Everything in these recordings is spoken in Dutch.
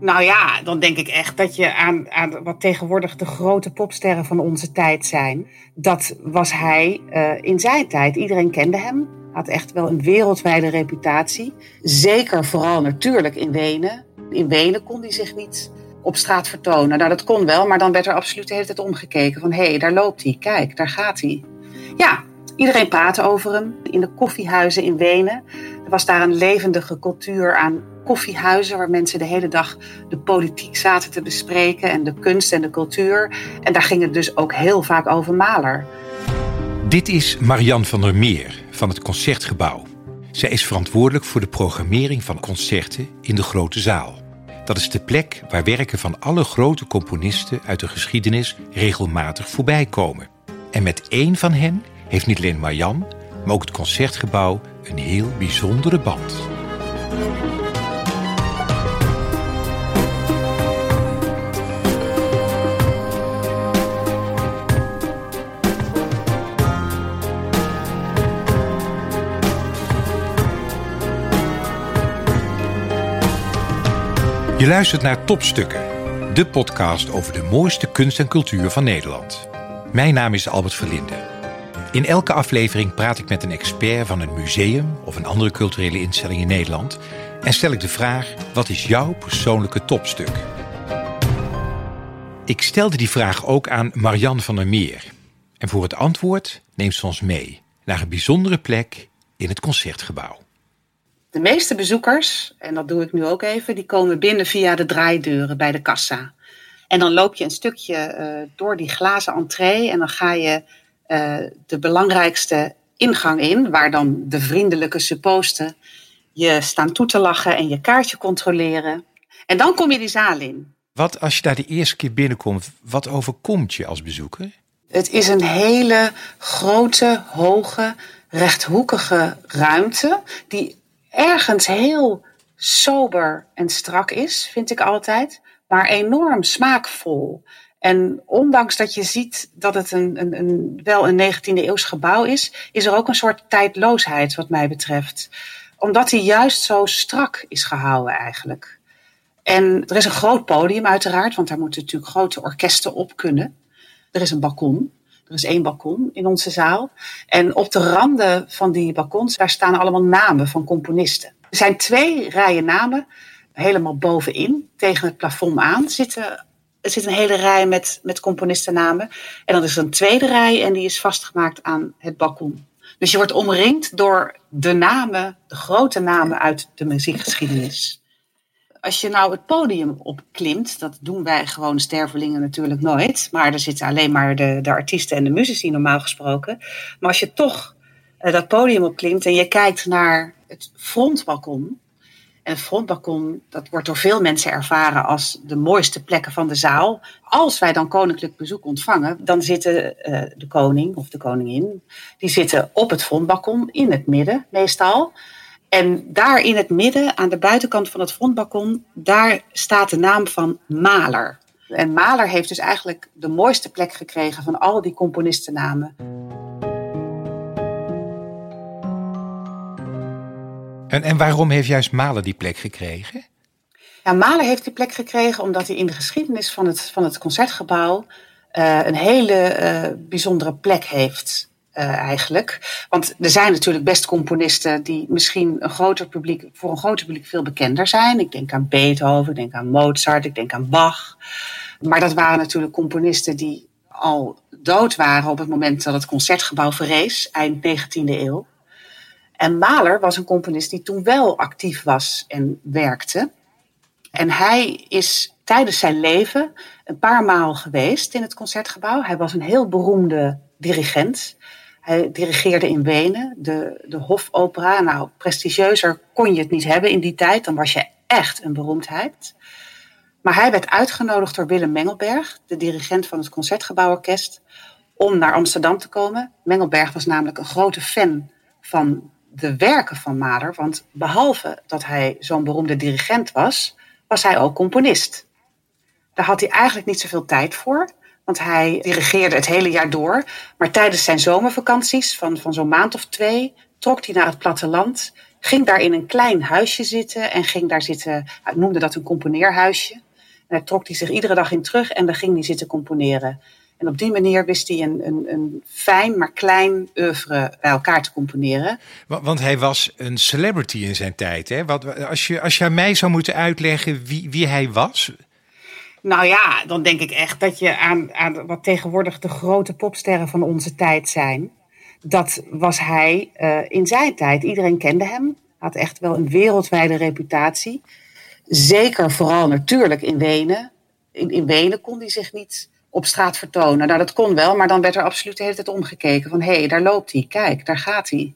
Nou ja, dan denk ik echt dat je aan, aan wat tegenwoordig de grote popsterren van onze tijd zijn. Dat was hij uh, in zijn tijd. Iedereen kende hem. Had echt wel een wereldwijde reputatie. Zeker vooral natuurlijk in Wenen. In Wenen kon hij zich niet op straat vertonen. Nou, dat kon wel, maar dan werd er absoluut de hele tijd omgekeken. Van hé, hey, daar loopt hij. Kijk, daar gaat hij. Ja, iedereen praatte over hem. In de koffiehuizen in Wenen. Er was daar een levendige cultuur aan koffiehuizen waar mensen de hele dag de politiek zaten te bespreken en de kunst en de cultuur. En daar ging het dus ook heel vaak over Maler. Dit is Marianne van der Meer van het Concertgebouw. Zij is verantwoordelijk voor de programmering van concerten in de grote zaal. Dat is de plek waar werken van alle grote componisten uit de geschiedenis regelmatig voorbij komen. En met één van hen heeft niet alleen Marianne, maar ook het Concertgebouw een heel bijzondere band. Je luistert naar Topstukken, de podcast over de mooiste kunst en cultuur van Nederland. Mijn naam is Albert Verlinde. In elke aflevering praat ik met een expert van een museum of een andere culturele instelling in Nederland en stel ik de vraag: wat is jouw persoonlijke topstuk? Ik stelde die vraag ook aan Marianne van der Meer. En voor het antwoord neemt ze ons mee naar een bijzondere plek in het concertgebouw. De meeste bezoekers, en dat doe ik nu ook even, die komen binnen via de draaideuren bij de kassa. En dan loop je een stukje uh, door die glazen entree en dan ga je uh, de belangrijkste ingang in, waar dan de vriendelijke supposten je staan toe te lachen en je kaartje controleren. En dan kom je die zaal in. Wat als je daar de eerste keer binnenkomt, wat overkomt je als bezoeker? Het is een hele grote, hoge, rechthoekige ruimte die ergens heel sober en strak is, vind ik altijd, maar enorm smaakvol. En ondanks dat je ziet dat het een, een, een, wel een 19e eeuws gebouw is, is er ook een soort tijdloosheid wat mij betreft. Omdat hij juist zo strak is gehouden eigenlijk. En er is een groot podium uiteraard, want daar moeten natuurlijk grote orkesten op kunnen. Er is een balkon. Er is één balkon in onze zaal. En op de randen van die balkons, daar staan allemaal namen van componisten. Er zijn twee rijen namen, helemaal bovenin, tegen het plafond aan, zitten er zit een hele rij met, met componistennamen. En dan is er een tweede rij en die is vastgemaakt aan het balkon. Dus je wordt omringd door de namen, de grote namen uit de muziekgeschiedenis als je nou het podium opklimt, dat doen wij gewoon stervelingen natuurlijk nooit. Maar er zitten alleen maar de, de artiesten en de muzici normaal gesproken. Maar als je toch uh, dat podium opklimt en je kijkt naar het frontbalkon. En het frontbalkon, dat wordt door veel mensen ervaren als de mooiste plekken van de zaal. Als wij dan koninklijk bezoek ontvangen, dan zitten uh, de koning of de koningin, die zitten op het frontbalkon in het midden meestal. En daar in het midden, aan de buitenkant van het frontbalkon, daar staat de naam van Maler. En Maler heeft dus eigenlijk de mooiste plek gekregen van al die componistennamen. En, en waarom heeft juist Maler die plek gekregen? Ja, Mahler heeft die plek gekregen omdat hij in de geschiedenis van het, van het concertgebouw uh, een hele uh, bijzondere plek heeft uh, eigenlijk. Want er zijn natuurlijk best componisten die misschien een groter publiek, voor een groter publiek veel bekender zijn. Ik denk aan Beethoven, ik denk aan Mozart, ik denk aan Bach. Maar dat waren natuurlijk componisten die al dood waren op het moment dat het concertgebouw verrees, eind 19e eeuw. En Mahler was een componist die toen wel actief was en werkte. En hij is tijdens zijn leven een paar maal geweest in het concertgebouw. Hij was een heel beroemde dirigent. Hij dirigeerde in Wenen, de, de Hofopera. Nou, prestigieuzer kon je het niet hebben in die tijd. Dan was je echt een beroemdheid. Maar hij werd uitgenodigd door Willem Mengelberg, de dirigent van het Concertgebouworkest, om naar Amsterdam te komen. Mengelberg was namelijk een grote fan van de werken van Mahler. Want behalve dat hij zo'n beroemde dirigent was, was hij ook componist. Daar had hij eigenlijk niet zoveel tijd voor. Want hij dirigeerde het hele jaar door. Maar tijdens zijn zomervakanties van, van zo'n maand of twee trok hij naar het platteland ging daar in een klein huisje zitten en ging daar zitten, hij noemde dat een componeerhuisje. En daar trok hij zich iedere dag in terug en dan ging hij zitten componeren. En op die manier wist hij een, een, een fijn, maar klein oeuvre bij elkaar te componeren. Want hij was een celebrity in zijn tijd. Hè? Wat, als, je, als je mij zou moeten uitleggen wie, wie hij was. Nou ja, dan denk ik echt dat je aan, aan wat tegenwoordig de grote popsterren van onze tijd zijn. Dat was hij uh, in zijn tijd. Iedereen kende hem. Had echt wel een wereldwijde reputatie. Zeker vooral natuurlijk in Wenen. In, in Wenen kon hij zich niet op straat vertonen. Nou, dat kon wel, maar dan werd er absoluut de hele tijd omgekeken. Van hé, hey, daar loopt hij, kijk, daar gaat hij.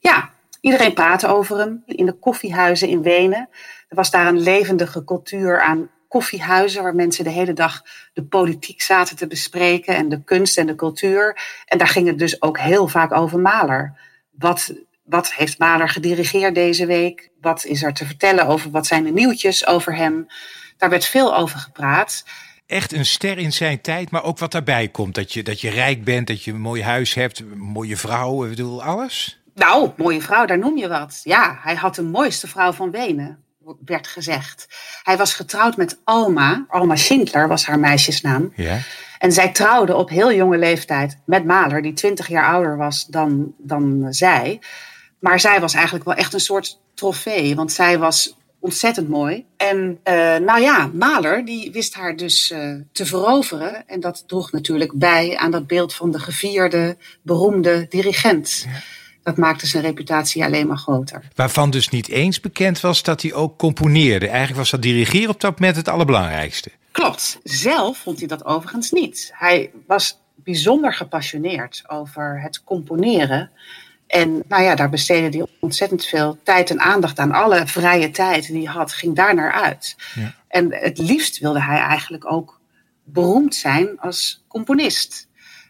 Ja, iedereen praatte over hem. In de koffiehuizen in Wenen. Er was daar een levendige cultuur aan koffiehuizen waar mensen de hele dag de politiek zaten te bespreken en de kunst en de cultuur. En daar ging het dus ook heel vaak over Maler. Wat, wat heeft Maler gedirigeerd deze week? Wat is er te vertellen over wat zijn de nieuwtjes over hem? Daar werd veel over gepraat echt een ster in zijn tijd, maar ook wat daarbij komt. Dat je, dat je rijk bent, dat je een mooi huis hebt, een mooie vrouw, ik bedoel, alles. Nou, mooie vrouw, daar noem je wat. Ja, hij had de mooiste vrouw van Wenen, werd gezegd. Hij was getrouwd met Alma. Alma Schindler was haar meisjesnaam. Ja. En zij trouwde op heel jonge leeftijd met Mahler, die twintig jaar ouder was dan, dan zij. Maar zij was eigenlijk wel echt een soort trofee, want zij was ontzettend mooi. En uh, nou ja, Mahler die wist haar dus uh, te veroveren. En dat droeg natuurlijk bij aan dat beeld van de gevierde, beroemde dirigent. Ja. Dat maakte zijn reputatie alleen maar groter. Waarvan dus niet eens bekend was dat hij ook componeerde. Eigenlijk was dat dirigeren op dat moment het allerbelangrijkste. Klopt. Zelf vond hij dat overigens niet. Hij was bijzonder gepassioneerd over het componeren. En nou ja, daar besteedde hij ontzettend veel tijd en aandacht aan. Alle vrije tijd die hij had, ging daar naar uit. Ja. En het liefst wilde hij eigenlijk ook beroemd zijn als componist.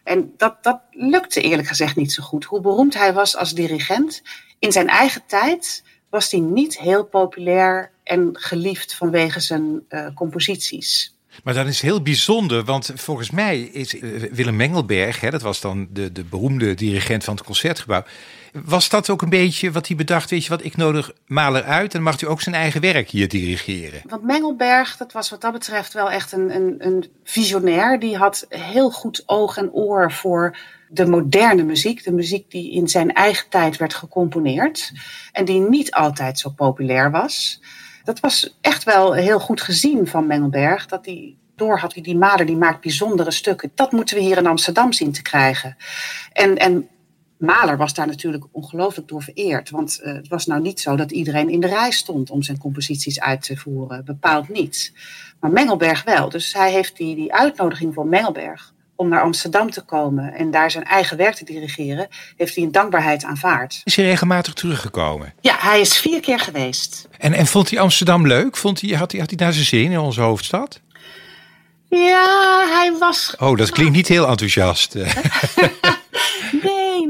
En dat, dat lukte eerlijk gezegd niet zo goed. Hoe beroemd hij was als dirigent, in zijn eigen tijd was hij niet heel populair en geliefd vanwege zijn uh, composities. Maar dat is heel bijzonder, want volgens mij is uh, Willem Mengelberg, hè, dat was dan de, de beroemde dirigent van het concertgebouw. Was dat ook een beetje wat hij bedacht? Weet je wat, ik nodig Maler uit en mag hij ook zijn eigen werk hier dirigeren. Want Mengelberg, dat was wat dat betreft wel echt een, een, een visionair. Die had heel goed oog en oor voor de moderne muziek. De muziek die in zijn eigen tijd werd gecomponeerd. En die niet altijd zo populair was dat was echt wel heel goed gezien van Mengelberg. Dat hij door had, die Mader die maakt bijzondere stukken. Dat moeten we hier in Amsterdam zien te krijgen. En, en Mahler was daar natuurlijk ongelooflijk door vereerd. Want uh, het was nou niet zo dat iedereen in de rij stond om zijn composities uit te voeren. Bepaald niet. Maar Mengelberg wel. Dus hij heeft die, die uitnodiging van Mengelberg om naar Amsterdam te komen en daar zijn eigen werk te dirigeren, heeft hij een dankbaarheid aanvaard. Is hij regelmatig teruggekomen? Ja, hij is vier keer geweest. En, en vond hij Amsterdam leuk? Vond hij, had, hij, had hij daar zijn zin in onze hoofdstad? Ja, hij was. Oh, dat klinkt niet heel enthousiast.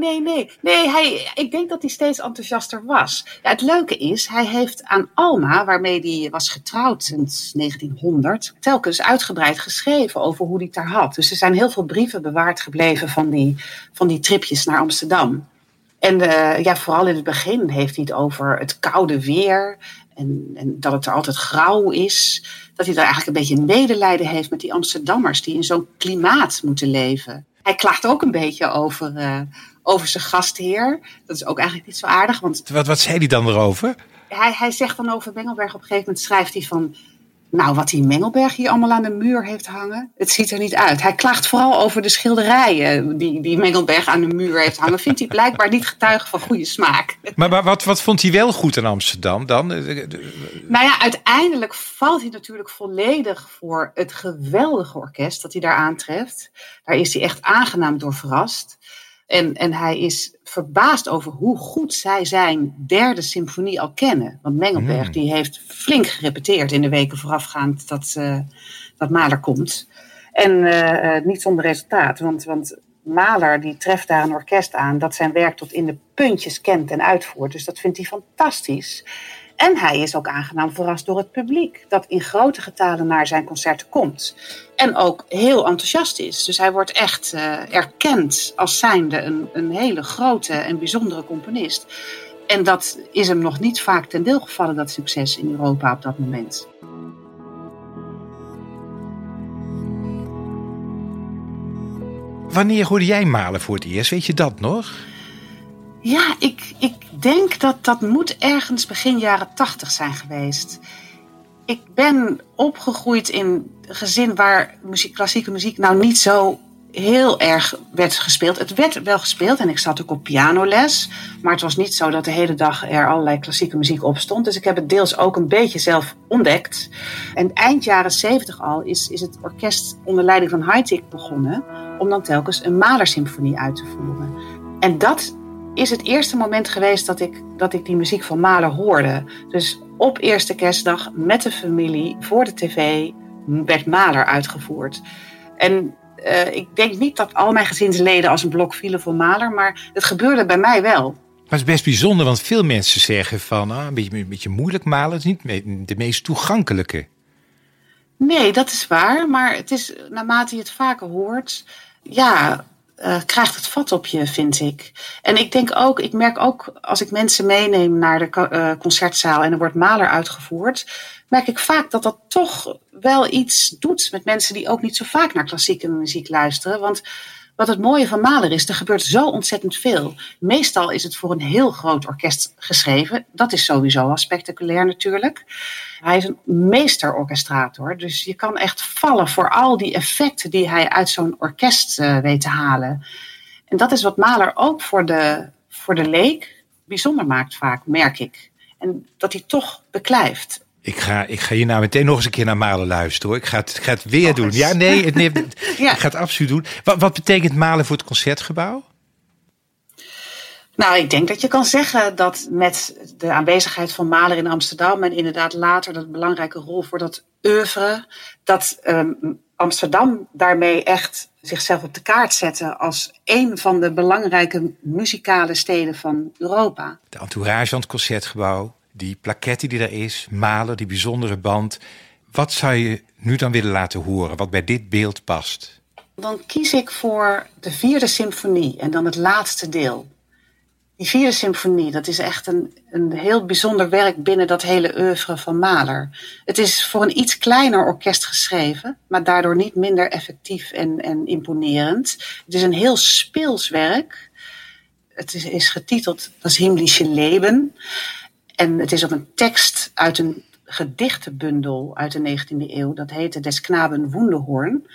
nee, nee, nee. Hij, ik denk dat hij steeds enthousiaster was. Ja, het leuke is, hij heeft aan Alma, waarmee hij was getrouwd sinds 1900, telkens uitgebreid geschreven over hoe hij het daar had. Dus er zijn heel veel brieven bewaard gebleven van die, van die tripjes naar Amsterdam. En uh, ja, vooral in het begin heeft hij het over het koude weer en, en, dat het er altijd grauw is. Dat hij daar eigenlijk een beetje medelijden heeft met die Amsterdammers die in zo'n klimaat moeten leven. Hij klaagt ook een beetje over, uh, over zijn gastheer. Dat is ook eigenlijk niet zo aardig. Want wat, wat zei hij dan erover? Hij, hij zegt dan over Bengelberg op een gegeven moment schrijft hij van nou, wat die Mengelberg hier allemaal aan de muur heeft hangen, het ziet er niet uit. Hij klaagt vooral over de schilderijen die, die Mengelberg aan de muur heeft hangen. Vindt hij blijkbaar niet getuige van goede smaak. Maar, maar wat, wat vond hij wel goed in Amsterdam dan? Nou ja, uiteindelijk valt hij natuurlijk volledig voor het geweldige orkest dat hij daar aantreft. Daar is hij echt aangenaam door verrast. En, en hij is verbaasd over hoe goed zij zijn derde symfonie al kennen. Want Mengelberg mm. die heeft flink gerepeteerd in de weken voorafgaand dat, uh, dat Mahler komt. En uh, niet zonder resultaat, want, want Mahler die treft daar een orkest aan dat zijn werk tot in de puntjes kent en uitvoert. Dus dat vindt hij fantastisch. En hij is ook aangenaam verrast door het publiek, dat in grote getalen naar zijn concerten komt. En ook heel enthousiast is. Dus hij wordt echt uh, erkend als zijnde een, een hele grote en bijzondere componist. En dat is hem nog niet vaak ten deel gevallen, dat succes in Europa op dat moment. Wanneer hoorde jij Malen voor het eerst? Weet je dat nog? Ja, ik, ik denk dat dat moet ergens begin jaren tachtig zijn geweest. Ik ben opgegroeid in een gezin waar muziek, klassieke muziek nou niet zo heel erg werd gespeeld. Het werd wel gespeeld en ik zat ook op pianoles. Maar het was niet zo dat de hele dag er allerlei klassieke muziek op stond. Dus ik heb het deels ook een beetje zelf ontdekt. En eind jaren zeventig al is, is het orkest onder leiding van Heitig begonnen. Om dan telkens een Mahler-symfonie uit te voeren. En dat is het eerste moment geweest dat ik, dat ik die muziek van Mahler hoorde. Dus op eerste kerstdag met de familie voor de tv werd Mahler uitgevoerd. En uh, ik denk niet dat al mijn gezinsleden als een blok vielen voor Mahler, maar het gebeurde bij mij wel. Maar het is best bijzonder, want veel mensen zeggen van ah, een, beetje, een beetje moeilijk malen. Het is niet de meest toegankelijke. Nee, dat is waar. Maar het is, naarmate je het vaker hoort, ja, uh, krijgt het vat op je, vind ik. En ik denk ook, ik merk ook als ik mensen meeneem naar de uh, concertzaal en er wordt Maler uitgevoerd, merk ik vaak dat dat toch wel iets doet met mensen die ook niet zo vaak naar klassieke muziek luisteren. Want wat het mooie van Mahler is, er gebeurt zo ontzettend veel. Meestal is het voor een heel groot orkest geschreven. Dat is sowieso al spectaculair natuurlijk. Hij is een meesterorkestrator, dus je kan echt vallen voor al die effecten die hij uit zo'n orkest uh, weet te halen. En dat is wat Mahler ook voor de, voor de leek bijzonder maakt vaak, merk ik. En dat hij toch beklijft. Ik ga, ik ga hier nou meteen nog eens een keer naar Malen luisteren hoor. Ik ga het, ik ga het weer doen. Ja, nee, het, nee ja. ik ga het absoluut doen. Wat, wat betekent Malen voor het concertgebouw? Nou, ik denk dat je kan zeggen dat met de aanwezigheid van Mahler in Amsterdam en inderdaad later dat belangrijke rol voor dat oeuvre, dat um, Amsterdam daarmee echt zichzelf op de kaart zette als een van de belangrijke muzikale steden van Europa. De entourage van het concertgebouw, die plaquette die er is, Malen, die bijzondere band. Wat zou je nu dan willen laten horen, wat bij dit beeld past? Dan kies ik voor de vierde symfonie en dan het laatste deel. Die vierde symfonie, dat is echt een, een heel bijzonder werk binnen dat hele oeuvre van Mahler. Het is voor een iets kleiner orkest geschreven, maar daardoor niet minder effectief en, en imponerend. Het is een heel speels werk. Het is, is getiteld Das himmlische Leben. En het is op een tekst uit een gedichtenbundel uit de 19e eeuw. Dat heette Des Knaben Wunderhorn.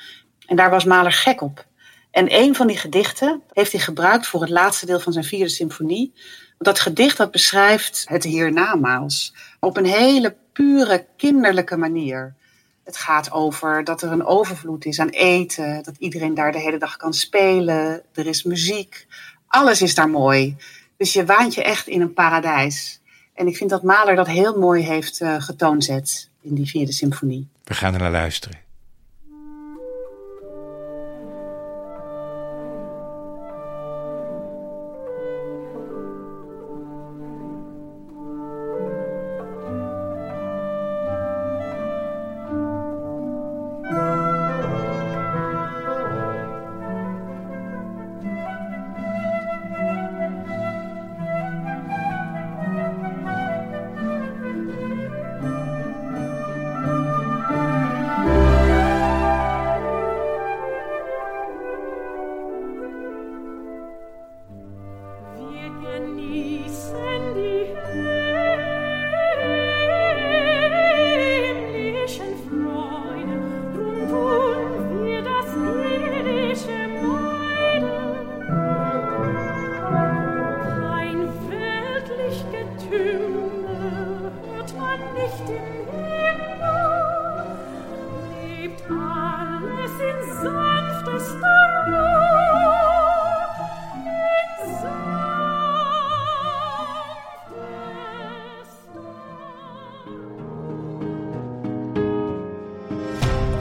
En daar was Mahler gek op. En een van die gedichten heeft hij gebruikt voor het laatste deel van zijn vierde symfonie. Dat gedicht dat beschrijft het hiernamaals op een hele pure kinderlijke manier. Het gaat over dat er een overvloed is aan eten, dat iedereen daar de hele dag kan spelen, er is muziek, alles is daar mooi. Dus je waant je echt in een paradijs. En ik vind dat Mahler dat heel mooi heeft uh, getoonzet in die vierde symfonie. We gaan er naar luisteren.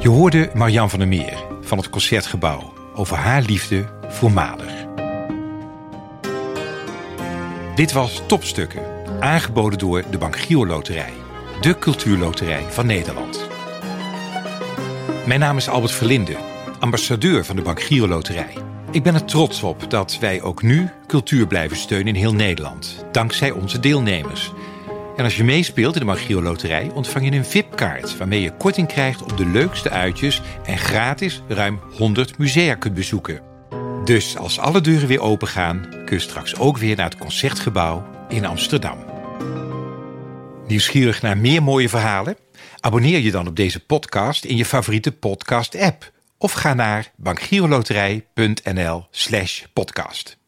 Je hoorde Marian van der Meer van het Concertgebouw over haar liefde voor Mahler. Dit was Topstukken, aangeboden door de Bank Giro Loterij, de cultuurloterij van Nederland. Mijn naam is Albert Verlinde, ambassadeur van de Bank Giro Loterij. Ik ben er trots op dat wij ook nu cultuur blijven steunen in heel Nederland, dankzij onze deelnemers. En als je meespeelt in de Loterij ontvang je een VIP-kaart waarmee je korting krijgt op de leukste uitjes en gratis ruim 100 musea kunt bezoeken. Dus als alle deuren weer open gaan, kun je straks ook weer naar het concertgebouw in Amsterdam. Nieuwsgierig naar meer mooie verhalen? Abonneer je dan op deze podcast in je favoriete podcast-app of ga naar bankgiroloterij.nl/podcast.